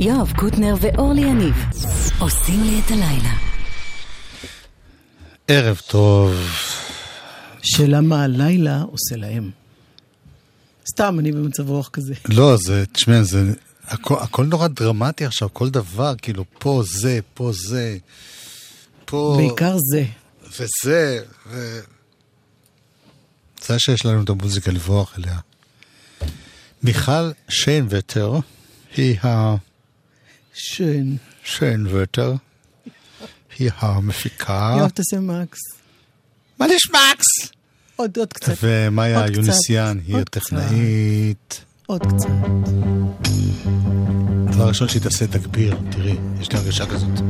יואב קוטנר ואורלי יניב עושים לי את הלילה. ערב טוב. שאלה מה הלילה עושה להם. סתם, אני במצב רוח כזה. לא, זה, תשמע, זה... הכל, הכל נורא דרמטי עכשיו, כל דבר, כאילו, פה זה, פה זה, פה... בעיקר זה. וזה, ו... זה שיש לנו את המוזיקה לברוח אליה. מיכל שיינווטר היא ה... שן. שיינווטר היא המפיקה. יואב, תעשה מקס. מה נשמקס? עוד, עוד קצת. ומאיה יוניסיאן היא הטכנאית. עוד קצת. הדבר הראשון שהיא תעשה תגביר, תראי, יש לי הרגשה כזאת.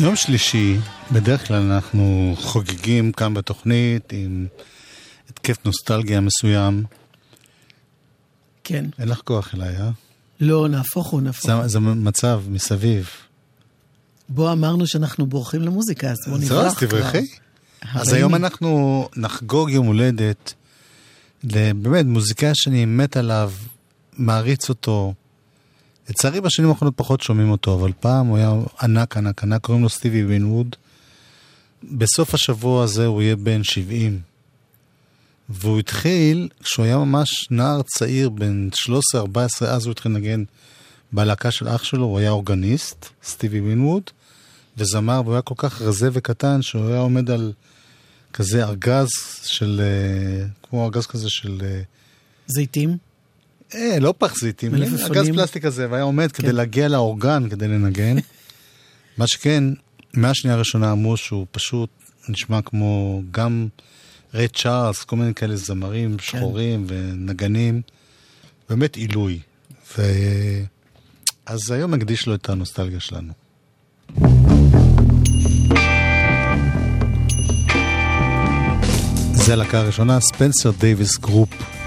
יום שלישי, בדרך כלל אנחנו חוגגים כאן בתוכנית עם התקף נוסטלגיה מסוים. כן. אין לך כוח אליי, אה? לא, נהפוך הוא, נהפוך. זה, זה מצב מסביב. בוא אמרנו שאנחנו בורחים למוזיקה, אז בוא נברח כבר. אז תברכי. אז היום. אנחנו נחגוג יום הולדת לבאמת מוזיקאי שאני מת עליו, מעריץ אותו. לצערי בשנים האחרונות פחות שומעים אותו, אבל פעם הוא היה ענק ענק ענק, קוראים לו סטיבי וינווד. בסוף השבוע הזה הוא יהיה בן 70. והוא התחיל, כשהוא היה ממש נער צעיר, בן 13-14, אז הוא התחיל לנגן בלהקה של אח שלו, הוא היה אורגניסט, סטיבי וינווד, וזמר, והוא היה כל כך רזה וקטן, שהוא היה עומד על כזה ארגז של, אה, כמו ארגז כזה של, אה, זיתים? אה, לא פח זיתים. ארגז פלסטיק כזה, והיה עומד כדי כן. להגיע לאורגן כדי לנגן. מה שכן, מהשנייה הראשונה אמרו שהוא פשוט נשמע כמו גם ריי צ'ארלס, כל מיני כאלה זמרים שחורים ונגנים, באמת עילוי. ו... אז היום נקדיש לו את הנוסטלגיה שלנו. זה הלהקה הראשונה, ספנסר דייוויס גרופ.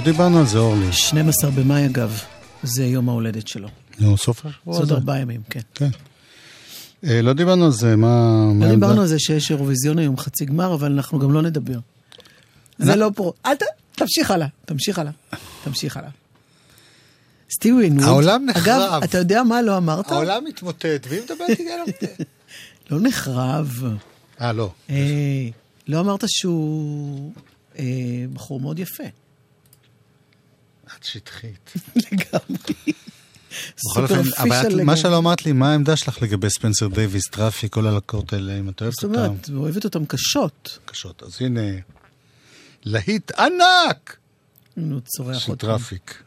לא דיברנו על זה, אורלי. 12 במאי אגב, זה יום ההולדת שלו. נו, סוף זה השבוע עוד. ארבעה ימים, כן. כן. אה, לא דיברנו על זה, מה... מה לא העמדה? דיברנו על זה שיש אירוויזיון היום חצי גמר, אבל אנחנו גם לא נדבר. זה לא פה. אל ת... תמשיך הלאה, תמשיך הלאה, תמשיך הלאה. סטיבי וינווד. העולם נחרב. אגב, אתה יודע מה לא אמרת? העולם מתמוטט, והיא מדברת איתי על זה. לא נחרב. אה, לא. אה, לא אמרת שהוא אה, בחור מאוד יפה. את שטחית. לגמרי. בכל אופן, אבל מה. שלא אמרת לי, מה העמדה שלך לגבי ספנסר דייוויס, טראפיק, כל הלהקות האלה, אם את אוהבת זאת אותם? אומרת, אוהבת אותם קשות. קשות. אז הנה, להיט ענקנו, צורח של אותם. טראפיק.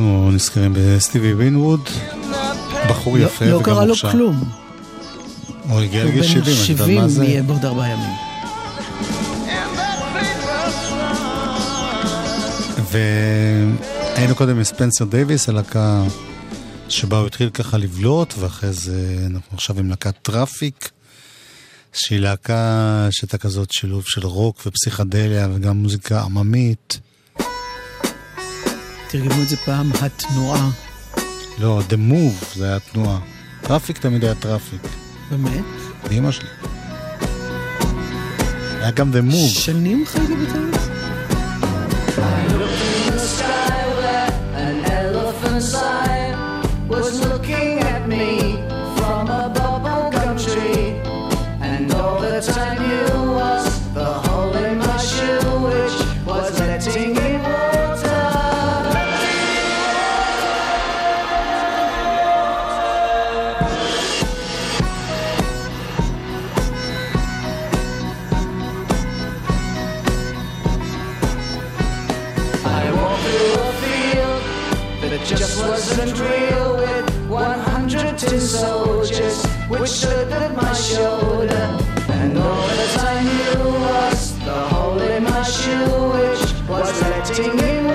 אנחנו נזכרים בסטיבי וינווד, בחור לא- יפה לא וגם מוכשר. לא קרה לו כלום. הוא הגיע לגיל 70, אתה יודע מה זה? הוא בן 70 יהיה בעוד ארבעה ימים. והיינו קודם עם ספנסר דייוויס, הלהקה שבה הוא התחיל ככה לבלוט, ואחרי זה אנחנו עכשיו עם להקת טראפיק, שהיא להקה שהייתה כזאת שילוב של רוק ופסיכדליה וגם מוזיקה עממית. תרגמו את זה פעם התנועה. לא, The Move זה היה תנועה. טראפיק תמיד היה טראפיק. באמת? אמא שלי. היה גם The Move. שנים חייתי בתל wasn't real with 100 tin soldiers which stood at my shoulder. And all that I knew was the hole in my shoe which was letting me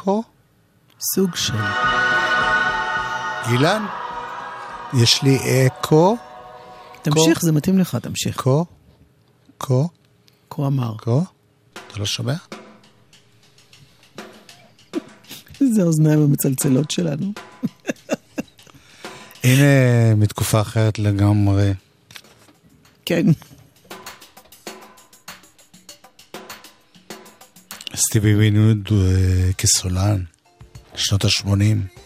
דרכו סוג של. אילן, יש לי אקו. תמשיך, קו, זה מתאים לך, תמשיך. קו, קו. קו אמר. קו? אתה לא שומע? איזה אוזניים המצלצלות שלנו. הנה מתקופה אחרת לגמרי. כן. סטיבי וינוד אה, כסולן, שנות ה-80.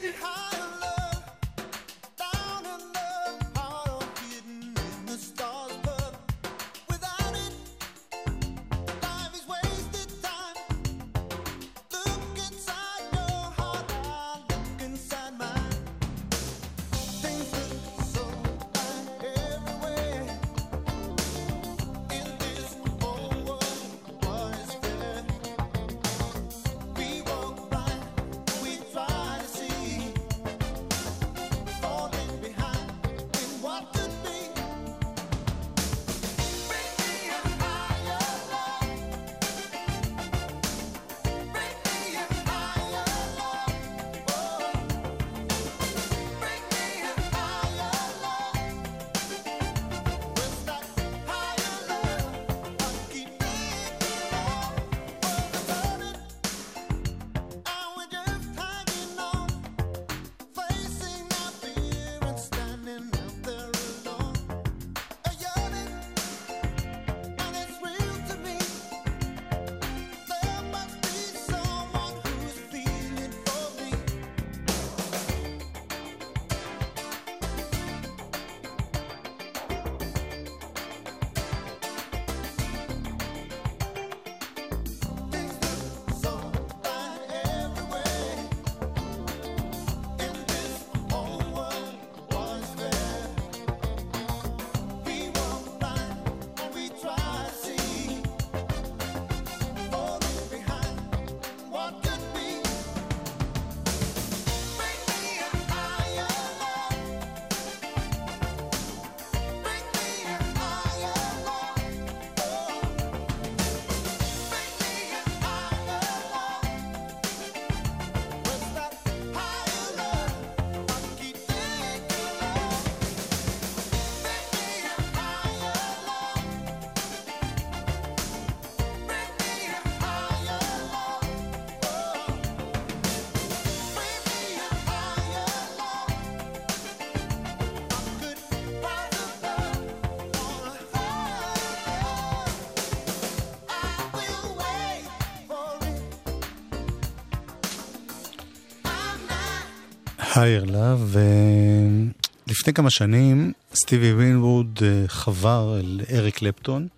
Higher Love, ולפני כמה שנים סטיבי וינווד אה, חבר אל אריק קלפטון,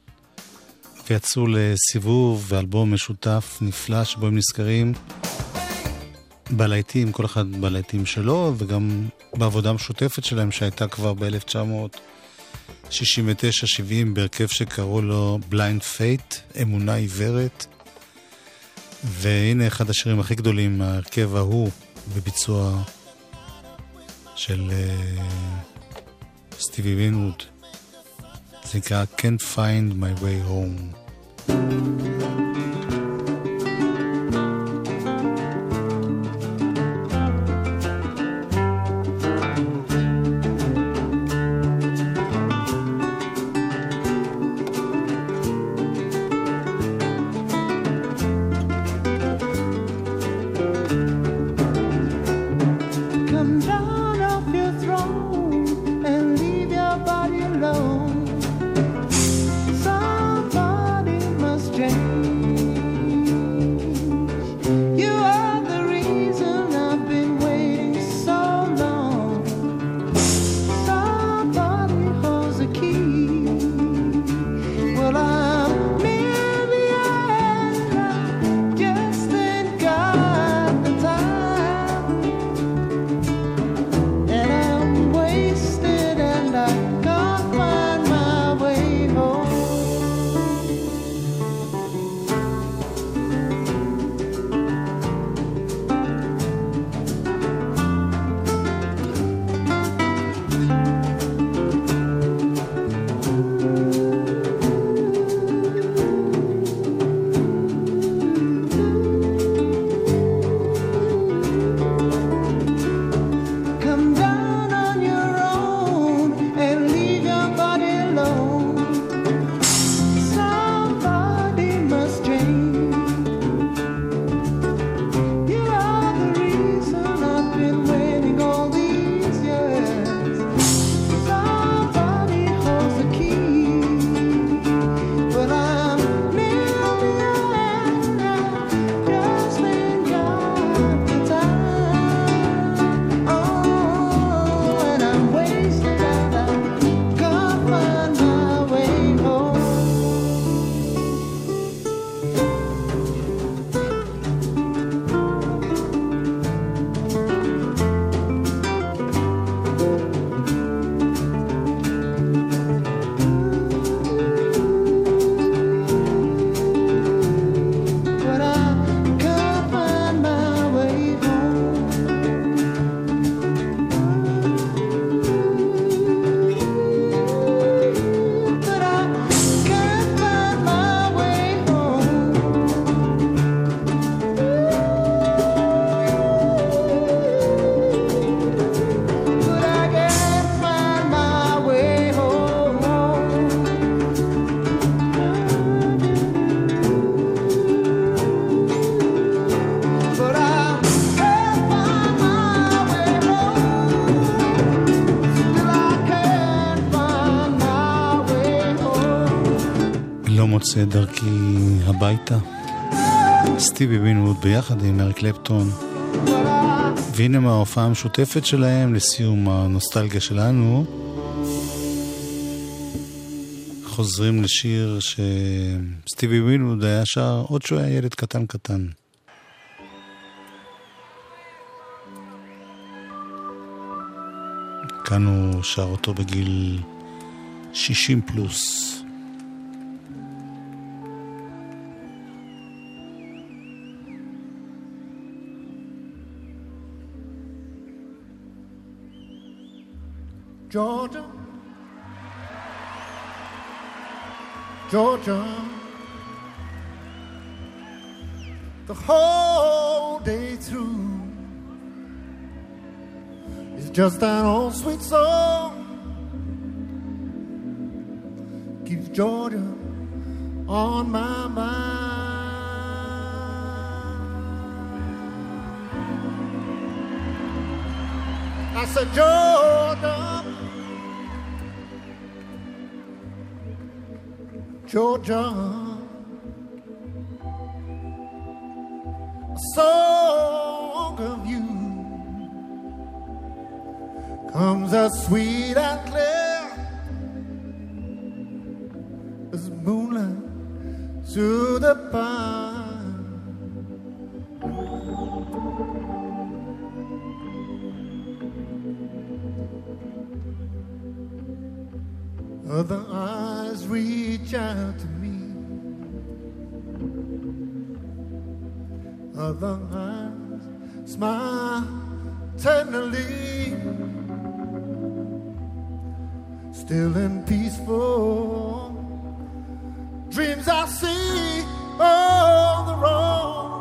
ויצאו לסיבוב ואלבום משותף נפלא שבו הם נזכרים בלהיטים, כל אחד בלהיטים שלו, וגם בעבודה המשותפת שלהם שהייתה כבר ב-1969-70 בהרכב שקראו לו בליינד פייט, אמונה עיוורת. והנה אחד השירים הכי גדולים מההרכב ההוא בביצוע של uh, סטיבי וינווד. זה נקרא Can't Find My Way Home. הביתה. סטיבי וינווד ביחד עם אריק קלפטון. והנה מההופעה המשותפת שלהם לסיום הנוסטלגיה שלנו. חוזרים לשיר שסטיבי וינווד היה שר עוד שהוא היה ילד קטן קטן. כאן הוא שר אותו בגיל 60 פלוס. Georgia, Georgia, the whole day through is just that old sweet song. Keeps Georgia on my mind. I said, Georgia, Georgia, a song of you comes as sweet and clear as moonlight through the pine. Other eyes reach out to me. Other eyes smile tenderly. Still and peaceful dreams I see on the road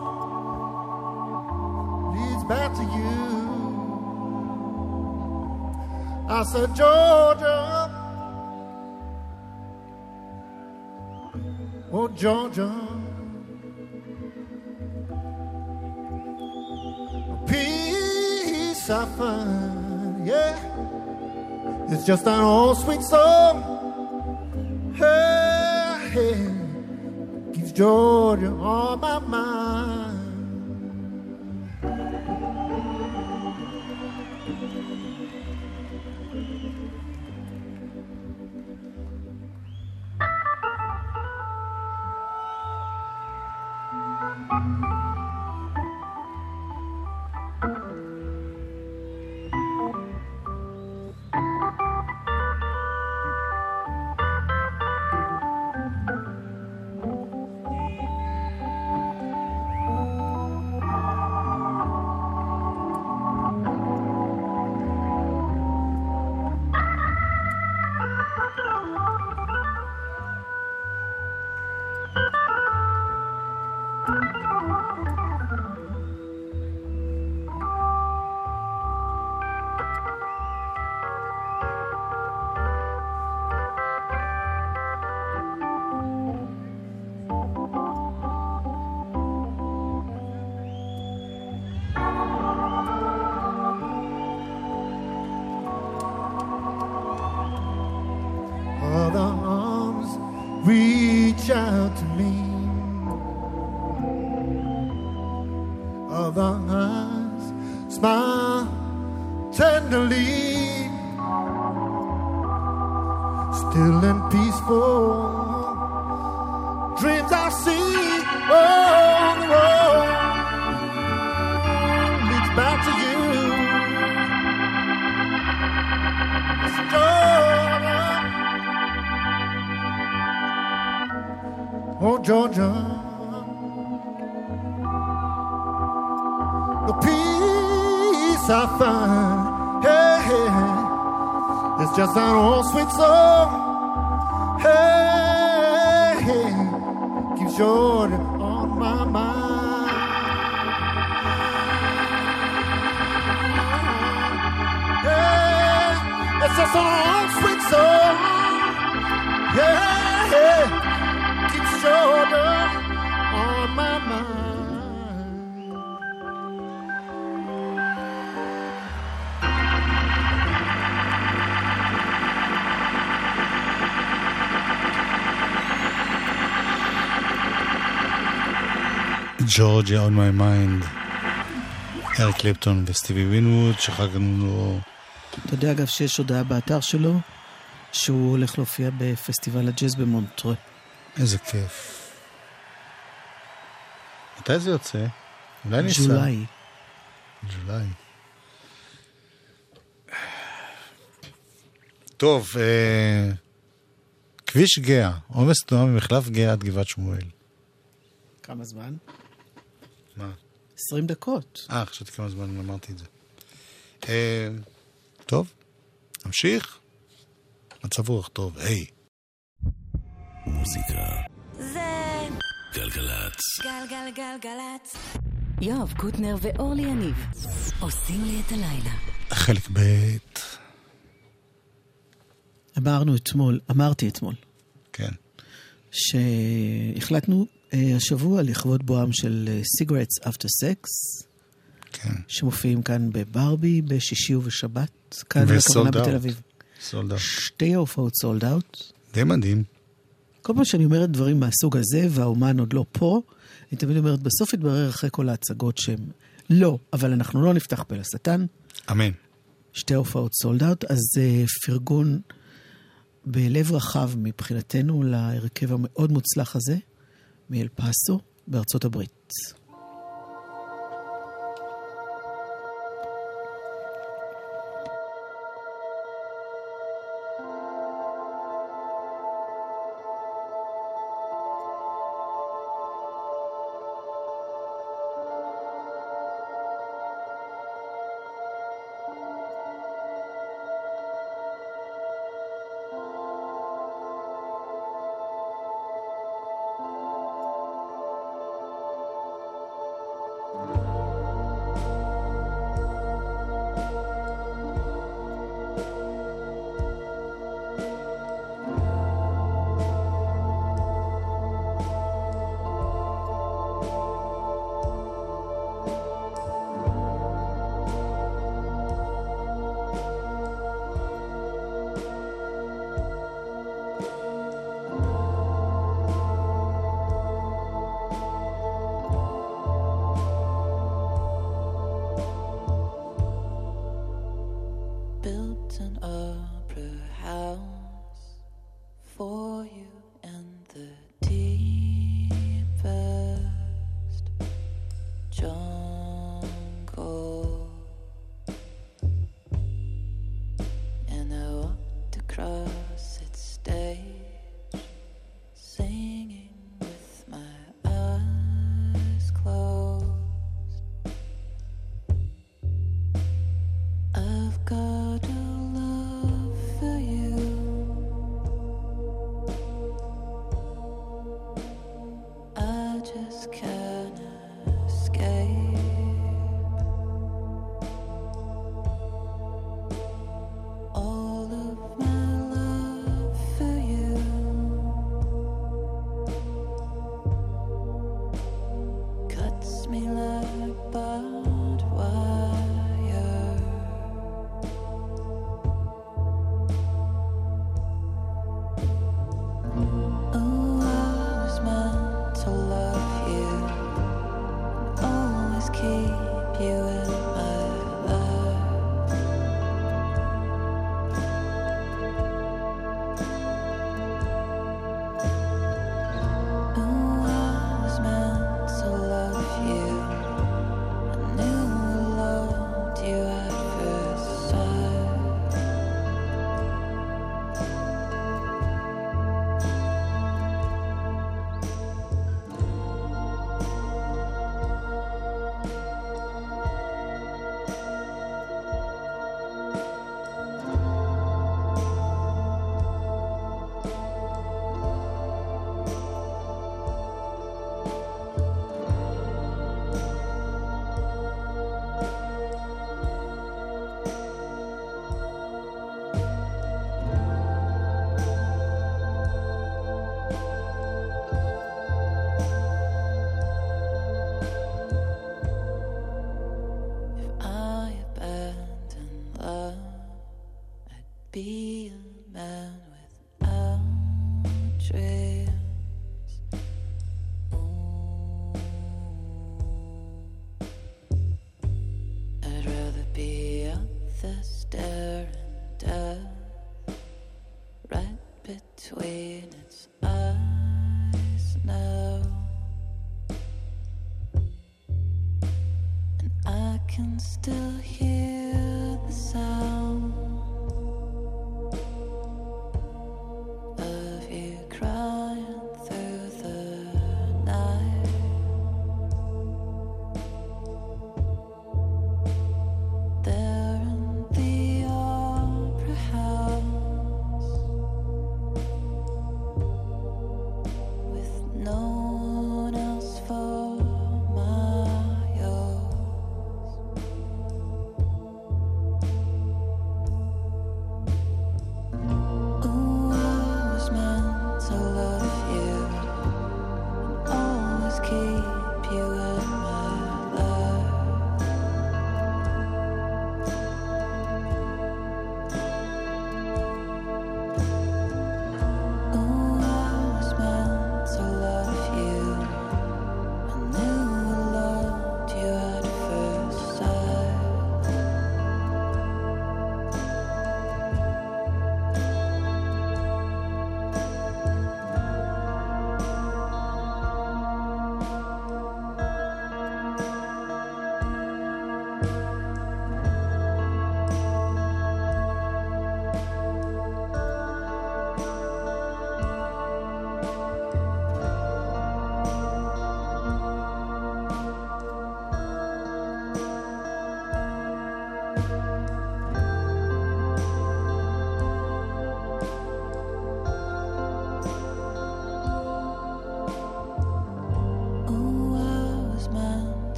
leads back to you. I said, Georgia, Georgia, peace I find, yeah. It's just an old sweet song. Hey, hey, keeps Georgia on my mind. Jordan on my mind. Yeah, it's a song, sweet song. Yeah, yeah. keeps Jordan. ג'ורג'יה on my mind. אריק קליפטון וסטיבי וינווד, שחגגנו לו... אתה יודע אגב שיש הודעה באתר שלו שהוא הולך להופיע בפסטיבל הג'אז במונטרה. איזה כיף. מתי זה יוצא? אולי ניסע. ג'ולי. ג'ולי. טוב, אה, כביש גאה, עומס תנועה ממחלף גאה עד גבעת שמואל. כמה זמן? מה? 20 דקות. אה, חשבתי כמה זמן אמרתי את זה. אה, טוב, נמשיך. מצב רוח טוב, היי. מוזיקה. זה גלגלצ. גלגלגלגלצ. יואב קוטנר ואורלי יניב עושים לי את הלילה. חלק ב' אמרנו אתמול, אמרתי אתמול, כן. שהחלטנו השבוע לכבוד בואם של סיגרטס אפטר סקס, כן. שמופיעים כאן בברבי בשישי ובשבת, כאן הכוונה בתל sold out. אביב. Sold out. שתי ההופעות sold out. די מדהים. כל פעם שאני אומרת דברים מהסוג הזה, והאומן עוד לא פה, אני תמיד אומרת, בסוף יתברר אחרי כל ההצגות שהם לא, אבל אנחנו לא נפתח פה לשטן. אמן. שתי הופעות sold out, אז אה, פרגון בלב רחב מבחינתנו להרכב המאוד מוצלח הזה, מאל פאסו, בארצות הברית. John.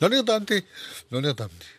何が団体何が団体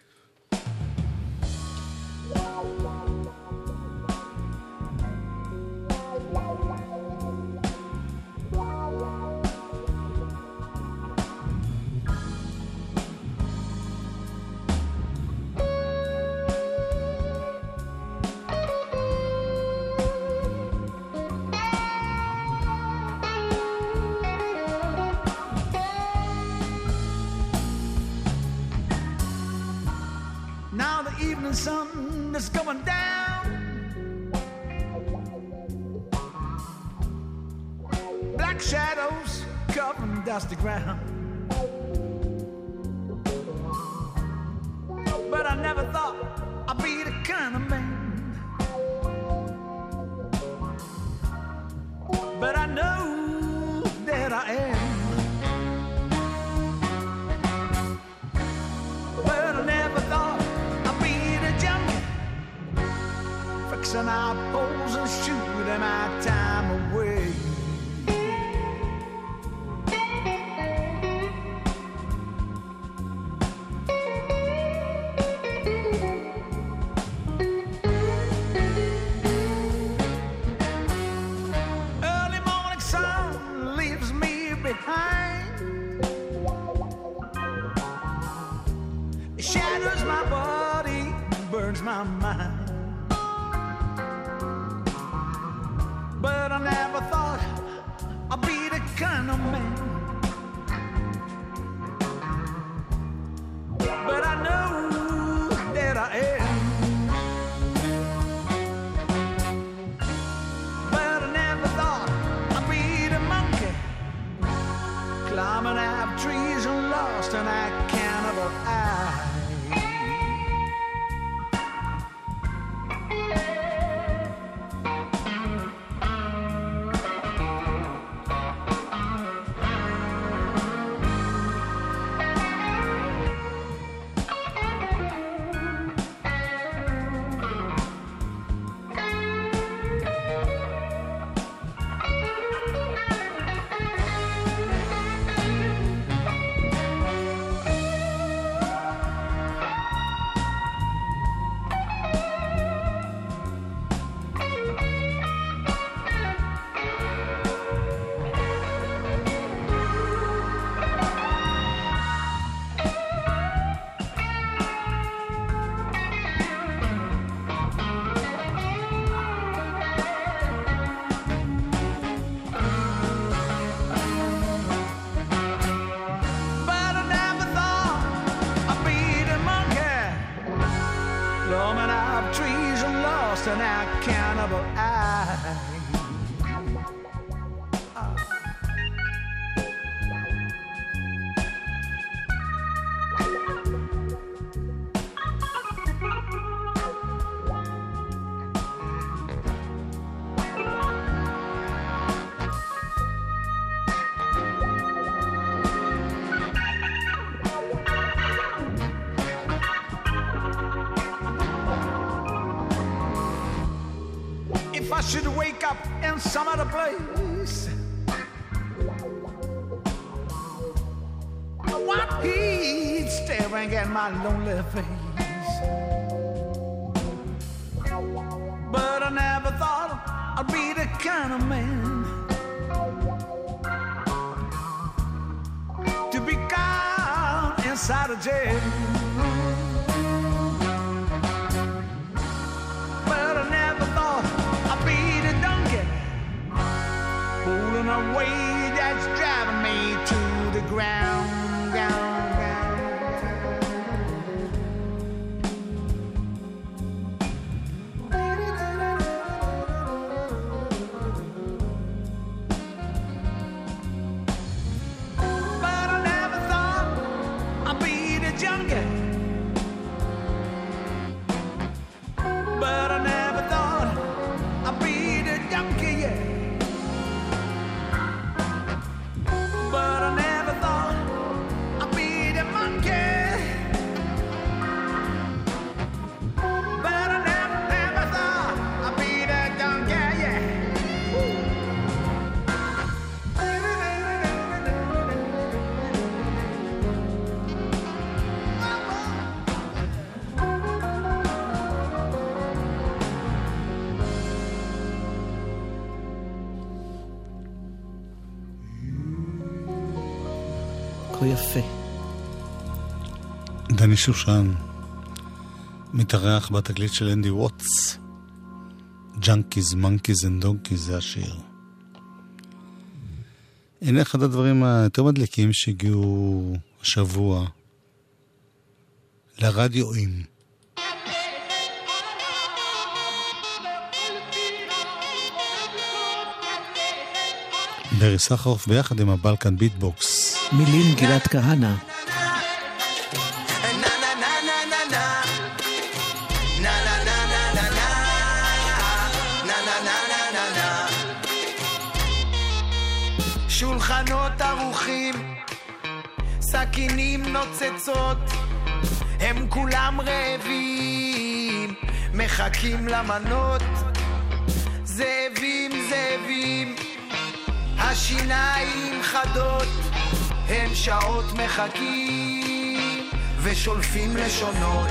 ground. up in some other place. What he's staring at my lonely face. But I never thought I'd be the kind of man. כה יפה. דני שושן מתארח בתקליט של אנדי ווטס. Junkies, Monkeys and Donkeys זה השיר. הנה אחד הדברים היותר מדליקים שהגיעו השבוע לרדיואים. ברי סחרוף ביחד עם הבלקן ביטבוקס. מילים גלעד כהנא. שולחנות ערוכים, סכינים נוצצות, הם כולם רעבים, מחכים למנות. זאבים, זאבים, השיניים חדות, הם שעות מחכים ושולפים לשונות.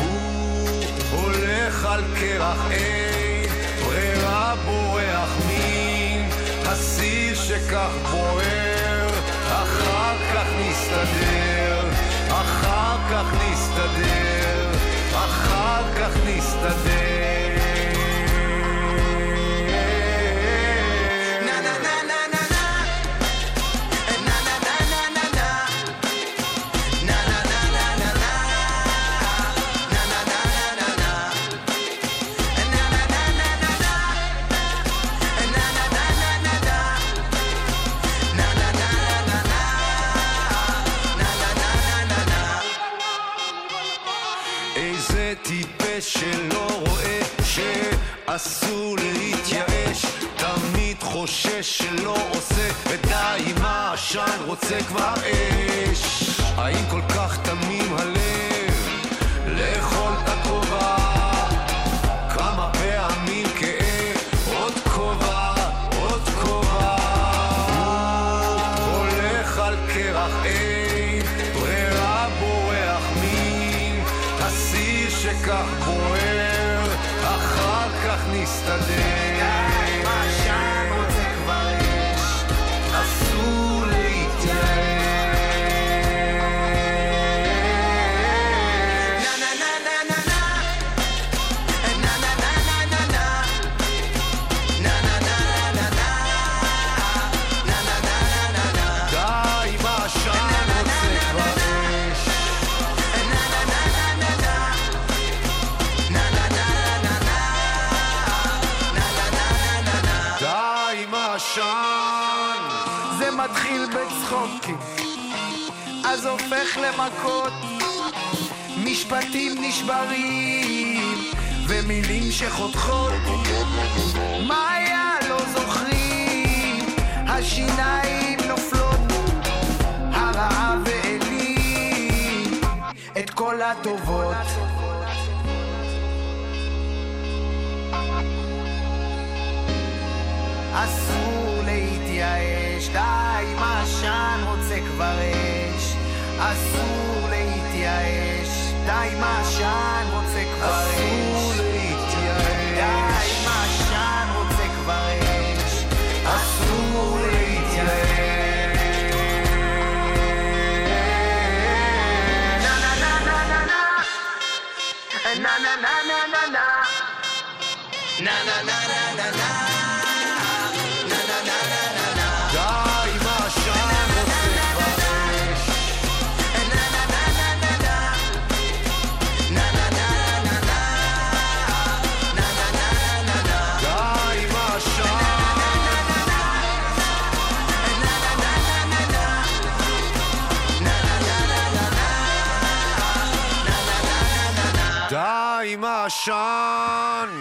הוא הולך על קרח אין, ברירה בורח מן הסיר שכך בוער, אחר כך נסתדר, אחר כך נסתדר, אחר כך נסתדר. רוצה כבר אש. האם כל כך תמים הלב לאכול את הכובע? כמה פעמים כאב עוד כובע עוד כובע. הולך על קרח אין ברירה בורח מן הסיר שכך בוער אחר כך נסתדר למכות, משפטים נשברים, ומילים שחותכות. מה היה לא זוכרים, השיניים נופלות, הרעה ואלים, את כל הטובות. אסור להתייאש, די עם העשן רוצה כבר. אסור להתייאש, די מה שען רוצה כבר אש. אסור להתייאש. די מה שען רוצה כבר אש. אסור להתייאש. na na na Sean.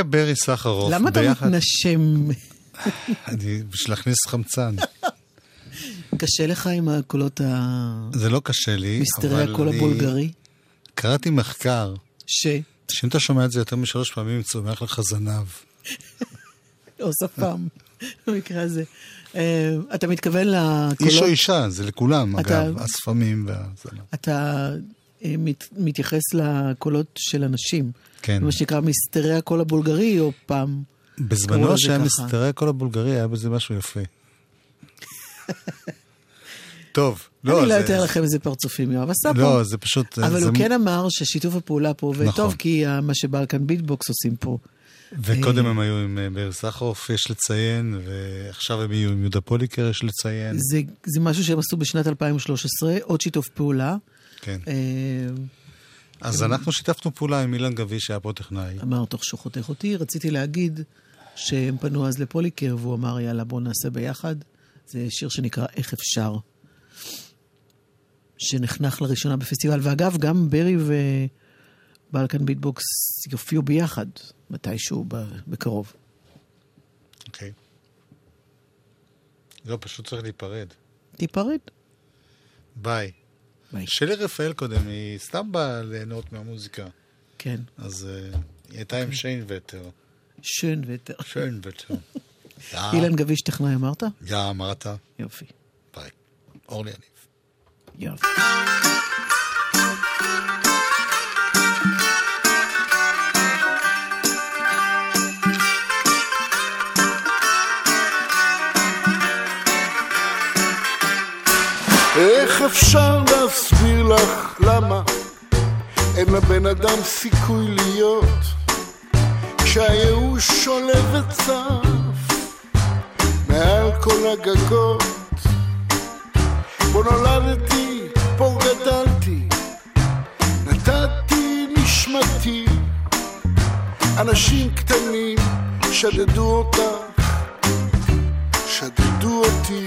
אחרי ברי סחרוף, למה אתה ביחד- מתנשם? אני בשביל להכניס חמצן. קשה לך עם הקולות ה... זה לא קשה לי, אבל הקול אני הבולגרי? קראתי מחקר, ש... שאם אתה שומע את זה יותר משלוש פעמים, צומח לך זנב. או שפם, במקרה הזה. אה, אתה מתכוון לקולות... איש או אישה, זה לכולם, אתה- אגב, השפמים והזנב. אתה מת, מתייחס לקולות של אנשים. כן. מה שנקרא מסתרי הקול הבולגרי, או פעם... בזמנו שהיה. מסתרי הקול הבולגרי, היה בזה משהו יפה. טוב, לא, אני לא אתאר לכם איזה פרצופים יואב עשה פה. לא, זה פשוט... אבל זה- הוא כן אמר ששיתוף הפעולה פה עובד נכון. טוב, כי ה- מה שבלקן ביטבוקס עושים פה. וקודם אה, הם היו עם אה, ברי סחרוף, יש לציין, ועכשיו הם יהיו עם יהודה פוליקר, יש לציין. זה, זה משהו שהם עשו בשנת 2013, עוד שיתוף פעולה. כן. אה, אז אנחנו שיתפנו פעולה עם אילן גביש, שהיה פה טכנאי. אמר תוך שוחטך אותי, רציתי להגיד שהם פנו אז לפוליקר, והוא אמר, יאללה, בואו נעשה ביחד. זה שיר שנקרא איך אפשר, שנחנך לראשונה בפסטיבל. ואגב, גם ברי ובלקן ביטבוקס יופיעו ביחד, מתישהו בקרוב. אוקיי. לא, פשוט צריך להיפרד. תיפרד. ביי. שלי רפאל קודם, היא סתם באה ליהנות מהמוזיקה. כן. אז אה, היא הייתה עם שיין וטר. שן ויתר. שיין וטר. יא, אילן גביש טכנאי אמרת? יא, אמרת? יופי. ביי. אורלי יניב. יופי. איך אפשר להסביר לך למה אין לבן אדם סיכוי להיות? כשהייאוש עולה וצף מעל כל הגגות. בו נולדתי, פה גדלתי, נתתי נשמתי. אנשים קטנים שדדו אותך, שדדו אותי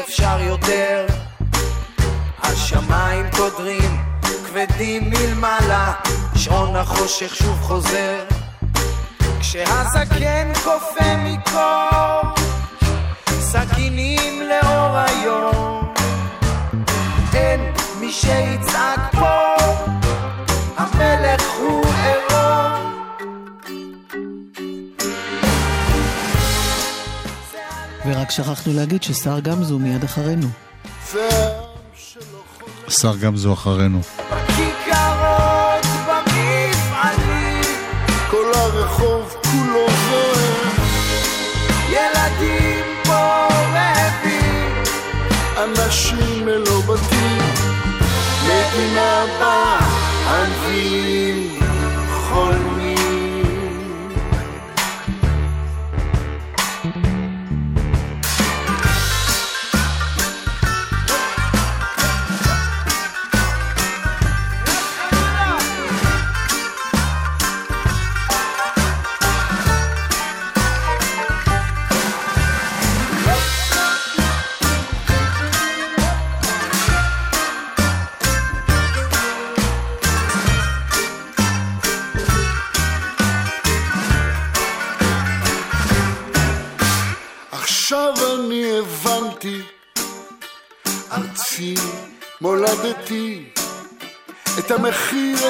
אפשר יותר. השמיים קודרים כבדים מלמעלה שעון החושך שוב חוזר. כשהזקן קופא מקור סכינים לאור היום. אין מי שיצעק פה ורק שכחנו להגיד ששר גמזו מיד אחרינו. שר גמזו אחרינו. בכיכרות, במפעלים, כל הרחוב כולו זועם, ילדים פה רעבים, אנשים ללא בתים, מדינה בה הנביאים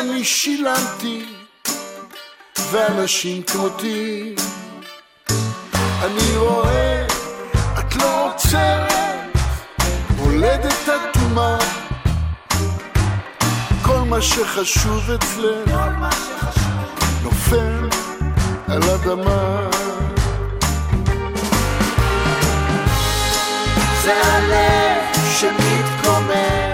אני שילמתי, ואנשים כמותי, אני רואה, את לא עוצרת, מולדת אטומה, כל מה שחשוב אצלך, על אדמה. זה הלב שמתקומם